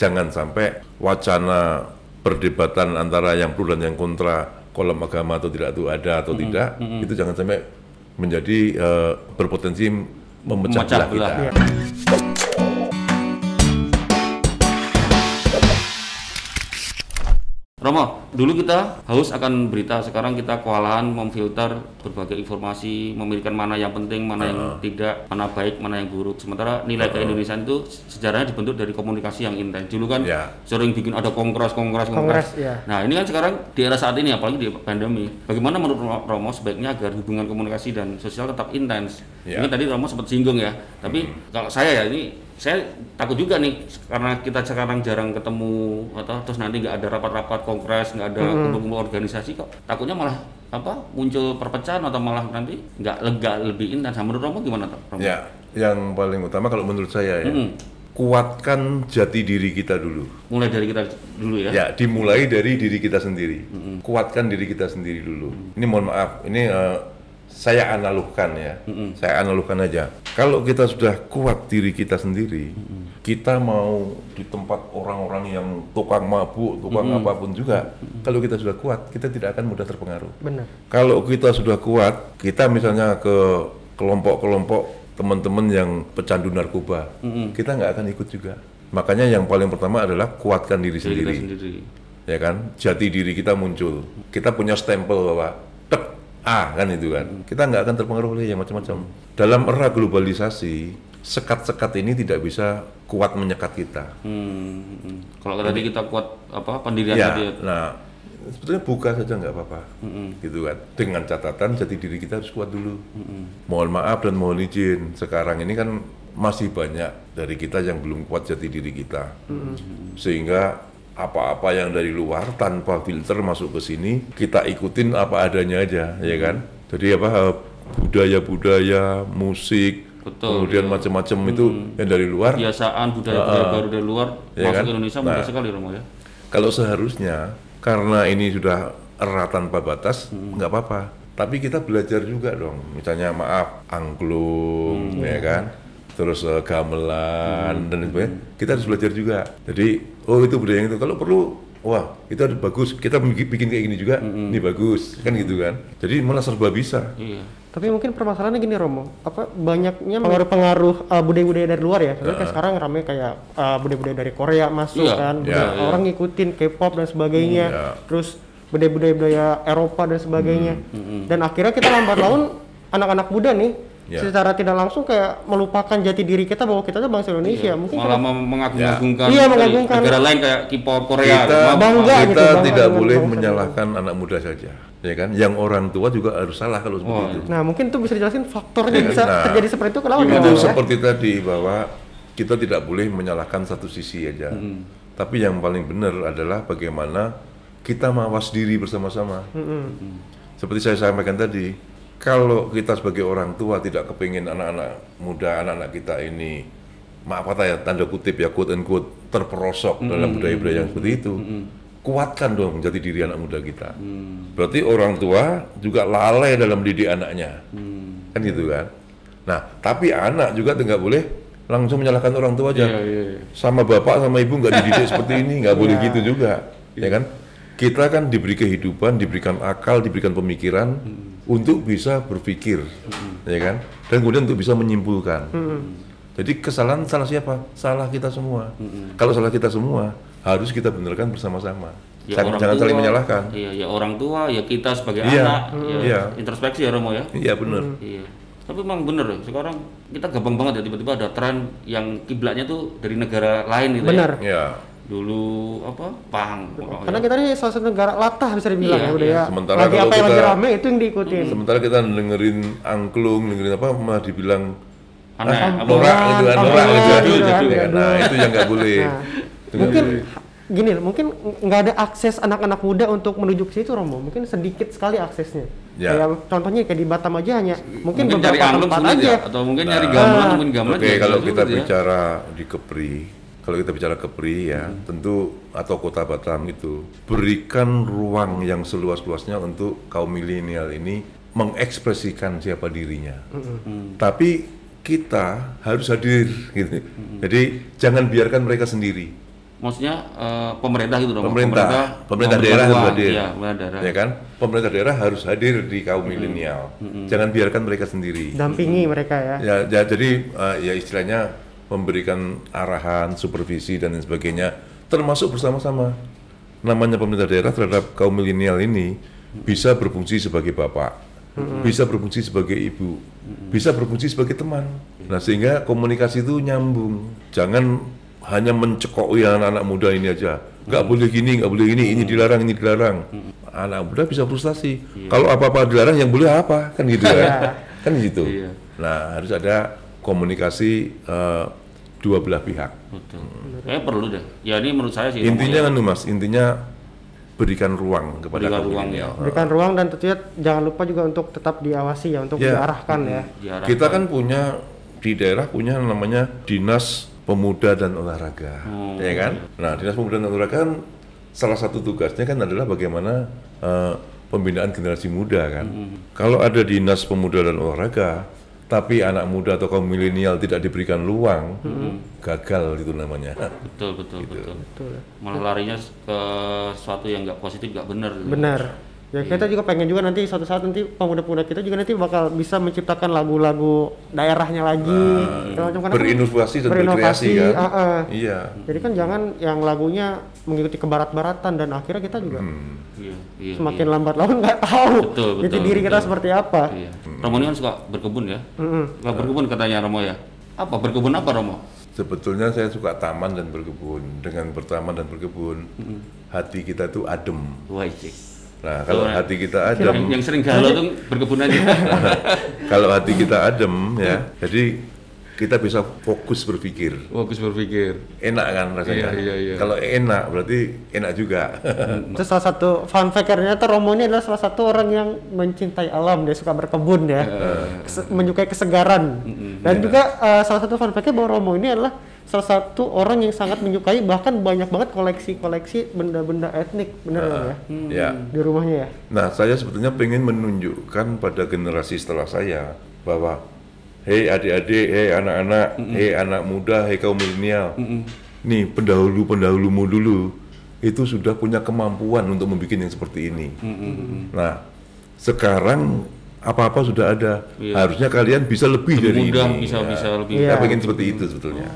jangan sampai wacana perdebatan antara yang pro dan yang kontra kolam agama atau tidak itu ada atau tidak itu jangan sampai menjadi eh, berpotensi memecah Memecah belah kita. Iya. Romo, dulu kita haus akan berita, sekarang kita kewalahan memfilter berbagai informasi, memilihkan mana yang penting, mana yang tidak, mana baik, mana yang buruk. Sementara nilai keindonesiaan itu sejarahnya dibentuk dari komunikasi yang intens. Dulu kan Ya. sering bikin ada kongres, kongres, Kongres, kongres. ya. Nah ini kan sekarang di era saat ini, apalagi di pandemi, bagaimana menurut Ro- Romo sebaiknya agar hubungan komunikasi dan sosial tetap intens? Ya. Ini tadi Romo sempat singgung ya, tapi kalau saya ya ini saya takut juga nih karena kita sekarang jarang ketemu atau terus nanti nggak ada rapat-rapat kongres nggak ada kumpul-kumpul organisasi kok takutnya malah apa muncul perpecahan atau malah nanti nggak lega lebih intens Nah, menurut Romo gimana tuh Romo? Ya, yang paling utama kalau menurut saya ya, Mm-mm. kuatkan jati diri kita dulu. mulai dari kita dulu ya Ya, dimulai dari diri kita sendiri. Kuatkan diri kita sendiri dulu. Ini mohon maaf, ini eh, saya analogkan ya. Saya analogkan aja. Kalau kita sudah kuat diri kita sendiri, kita mau di tempat orang-orang yang tukang mabuk, tukang apa pun juga, kalau kita sudah kuat, kita tidak akan mudah terpengaruh. Benar. Kalau kita sudah kuat, kita misalnya ke kelompok-kelompok teman-teman yang pecandu narkoba, kita nggak akan ikut juga. Makanya yang paling pertama adalah kuatkan diri Diri kita sendiri, sendiri ya kan? Jati diri kita muncul. Kita punya stempel bahwa tek A kan itu kan. Kita nggak akan terpengaruh oleh yang macam-macam. Dalam era globalisasi, sekat-sekat ini tidak bisa kuat menyekat kita. Hmm, hmm. kalau tadi kita kuat apa pendirian Ya, tadi ya. nah sebetulnya buka saja nggak apa-apa, gitu kan. Dengan catatan jati diri kita harus kuat dulu. Mohon maaf dan mohon izin, sekarang ini kan masih banyak dari kita yang belum kuat jati diri kita, sehingga apa-apa yang dari luar tanpa filter masuk ke sini kita ikutin apa adanya aja, ya kan. Jadi apa eh, budaya-budaya, musik, Betul, kemudian iya. macam-macam itu yang dari luar kebiasaan budaya-budaya baru dari luar Ya masuk kan? ke Indonesia mudah Nah. sekali Romo ya Kalau seharusnya karena ini sudah erat tanpa batas, nggak apa-apa. Tapi kita belajar juga dong. Misalnya maaf, angklung, ya kan, terus eh, gamelan dan sebagainya. Kita harus belajar juga. Jadi, oh itu budaya yang itu. Kalau perlu, wah itu ada bagus. Kita bikin bikin kayak gini juga, ini bagus, kan gitu kan. Jadi malah serba bisa. iya Tapi mungkin permasalahannya gini Romo, apa banyaknya pengaruh-pengaruh uh, budaya-budaya dari luar ya. Soalnya kayak sekarang rame kayak uh, budaya-budaya dari Korea masuk Iya, kan, iya, budaya- iya. orang ngikutin K-pop dan sebagainya. Iya. Terus budaya-budaya budaya Eropa dan sebagainya. Hmm, Dan akhirnya kita lambat laun anak-anak muda nih Iya. secara tidak langsung kayak melupakan jati diri kita bahwa kita tuh bangsa Indonesia. Mungkin malah mem- mengagung-agungkan Iya, mengagung-agungkan. negara lain kayak K-pop Korea kita bangga gitu, kita bangga tidak boleh bangsa menyalahkan anak muda saja, ya kan? Yang orang tua juga harus salah kalau seperti Oh, itu. Nah, mungkin tuh bisa dijelasin faktornya Iya, bisa nah. terjadi seperti itu kenapa itu ya? seperti tadi bahwa kita tidak boleh menyalahkan satu sisi aja. Tapi yang paling benar adalah bagaimana kita mawas diri bersama-sama. Seperti saya sampaikan tadi, kalau kita sebagai orang tua tidak kepingin anak-anak muda, anak-anak kita ini maaf kata ya tanda kutip ya quote and quote terperosok dalam budaya-budaya yang seperti itu. Kuatkan dong jati diri anak muda kita. Berarti orang tua juga lalai dalam didik anaknya. Kan gitu kan? Nah tapi anak juga nggak boleh langsung menyalahkan orang tua aja. Iya, iya, iya. sama bapak sama ibu nggak dididik seperti ini nggak boleh gitu juga. Ya kan? Kita kan diberi kehidupan diberikan akal diberikan pemikiran untuk bisa berpikir ya kan? Dan kemudian untuk bisa menyimpulkan. Jadi kesalahan salah siapa? Salah kita semua. Kalau salah kita semua harus kita benarkan bersama-sama. Ya, jangan, orang jangan tua, saling menyalahkan. Iya, ya orang tua, ya kita sebagai Iya, anak, ya iya. introspeksi ya Romo ya. iya benar. Iya. Tapi memang bener ya, sekarang kita gampang banget ya tiba-tiba ada tren yang kiblatnya tuh dari negara lain gitu Benar. ya. ya Dulu apa? Pang. Karena kita ini salah satu negara latah bisa dibilang Iya, ya udah iya. ya. Sementara lagi kalau apa yang lagi kita- rame itu yang diikutin. Sementara kita dengerin angklung, dengerin apa malah dibilang Aneh, ah, norak gitu kan, norak gitu kan. Ya kan? jadul. Nah, itu yang nggak boleh. Nah, mungkin boleh. gini, mungkin nggak ada akses anak-anak muda untuk menuju ke situ Romo. Mungkin sedikit sekali aksesnya. Ya. Kayak contohnya kayak di Batam aja hanya mungkin, mungkin beberapa tempat aja. ya atau mungkin nyari Nah. gamelan Ah. mungkin gamelan Oke, juga kalau kita ya. bicara di Kepri, kalau kita bicara Kepri ya, tentu atau Kota Batam itu berikan ruang yang seluas-luasnya untuk kaum milenial ini mengekspresikan siapa dirinya. Tapi kita harus hadir gitu. Jadi jangan biarkan mereka sendiri. maksudnya eh, pemerintah gitu dong. pemerintah. pemerintah memberikan daerah harus hadir. Iya, pemerintah daerah. ya kan? Pemerintah daerah harus hadir di kaum milenial. Jangan biarkan mereka sendiri. Dampingi mereka ya. Ya, ya jadi eh, ya istilahnya memberikan arahan supervisi dan lain sebagainya termasuk bersama-sama. Namanya pemerintah daerah terhadap kaum milenial ini bisa berfungsi sebagai bapak bisa berfungsi sebagai ibu bisa berfungsi sebagai teman. Nah sehingga komunikasi itu nyambung. Jangan hanya mencekoi anak-anak muda ini aja. Nggak boleh gini nggak boleh ini ini dilarang ini dilarang. Anak muda bisa frustasi. Kalau apa-apa dilarang yang boleh apa? Kan gitu kan? Kan gitu. Iya. nah harus ada komunikasi eh, dua belah pihak Betul. Kayaknya perlu deh. Ya ini menurut saya sih. intinya Romo, kan mas intinya berikan ruang kepada Berikan ruang, milenial. berikan ruang dan tentunya jangan lupa juga untuk tetap diawasi ya untuk Ya. diarahkan ya ya. Diarahkan. kita kan punya di daerah punya namanya dinas pemuda dan olahraga Oh, ya kan nah dinas pemuda dan olahraga kan salah satu tugasnya kan adalah bagaimana eh, pembinaan generasi muda kan kalau ada dinas pemuda dan olahraga tapi anak muda atau kaum milenial tidak diberikan luang gagal itu namanya betul betul Gitu. betul. betul Malah larinya ke sesuatu yang nggak positif, nggak benar. gitu. benar ya kita juga pengen juga nanti suatu saat nanti pemuda-pemuda kita juga nanti bakal bisa menciptakan lagu-lagu daerahnya lagi segala macam. Kan berinovasi dan berinovasi, berkreasi kan ah, ah. iya jadi kan jangan yang lagunya mengikuti kebarat-baratan dan akhirnya kita juga Iya, iya. semakin lambat laun nggak tahu Betul, betul, diri kita betul. seperti apa Iya. Romo ini kan suka berkebun ya. Suka berkebun katanya Romo ya. Apa berkebun apa Romo? Sebetulnya saya suka taman dan berkebun. Dengan bertaman dan berkebun, hati kita tuh adem. Wah, cik. Nah, kalau hati kita Yang, adem, yang sering galau tuh berkebun aja. kalau hati kita adem ya, jadi kita bisa fokus berpikir. Fokus berpikir. Enak kan rasanya? Iya, iya, iya. Kalau enak berarti enak juga. itu salah satu fun fact ternyata Romo ini adalah salah satu orang yang mencintai alam dia suka berkebun ya Kese- menyukai kesegaran dan juga eh, salah satu fun fact-nya bahwa Romo ini adalah salah satu orang yang sangat menyukai bahkan banyak banget koleksi-koleksi benda-benda etnik bener Romo ya ya. di rumahnya ya Nah, saya sebetulnya pengen menunjukkan pada generasi setelah saya bahwa hei adik-adik, hei anak-anak, hei anak muda, hei kaum milenial. Nih, pendahulu-pendahulumu dulu itu sudah punya kemampuan untuk membuat yang seperti ini. Nah, sekarang apa-apa sudah ada. Iya. Harusnya kalian bisa lebih dari Mudah ini. bisa Ya. bisa lebih. Iya. Saya pengen seperti itu sebetulnya.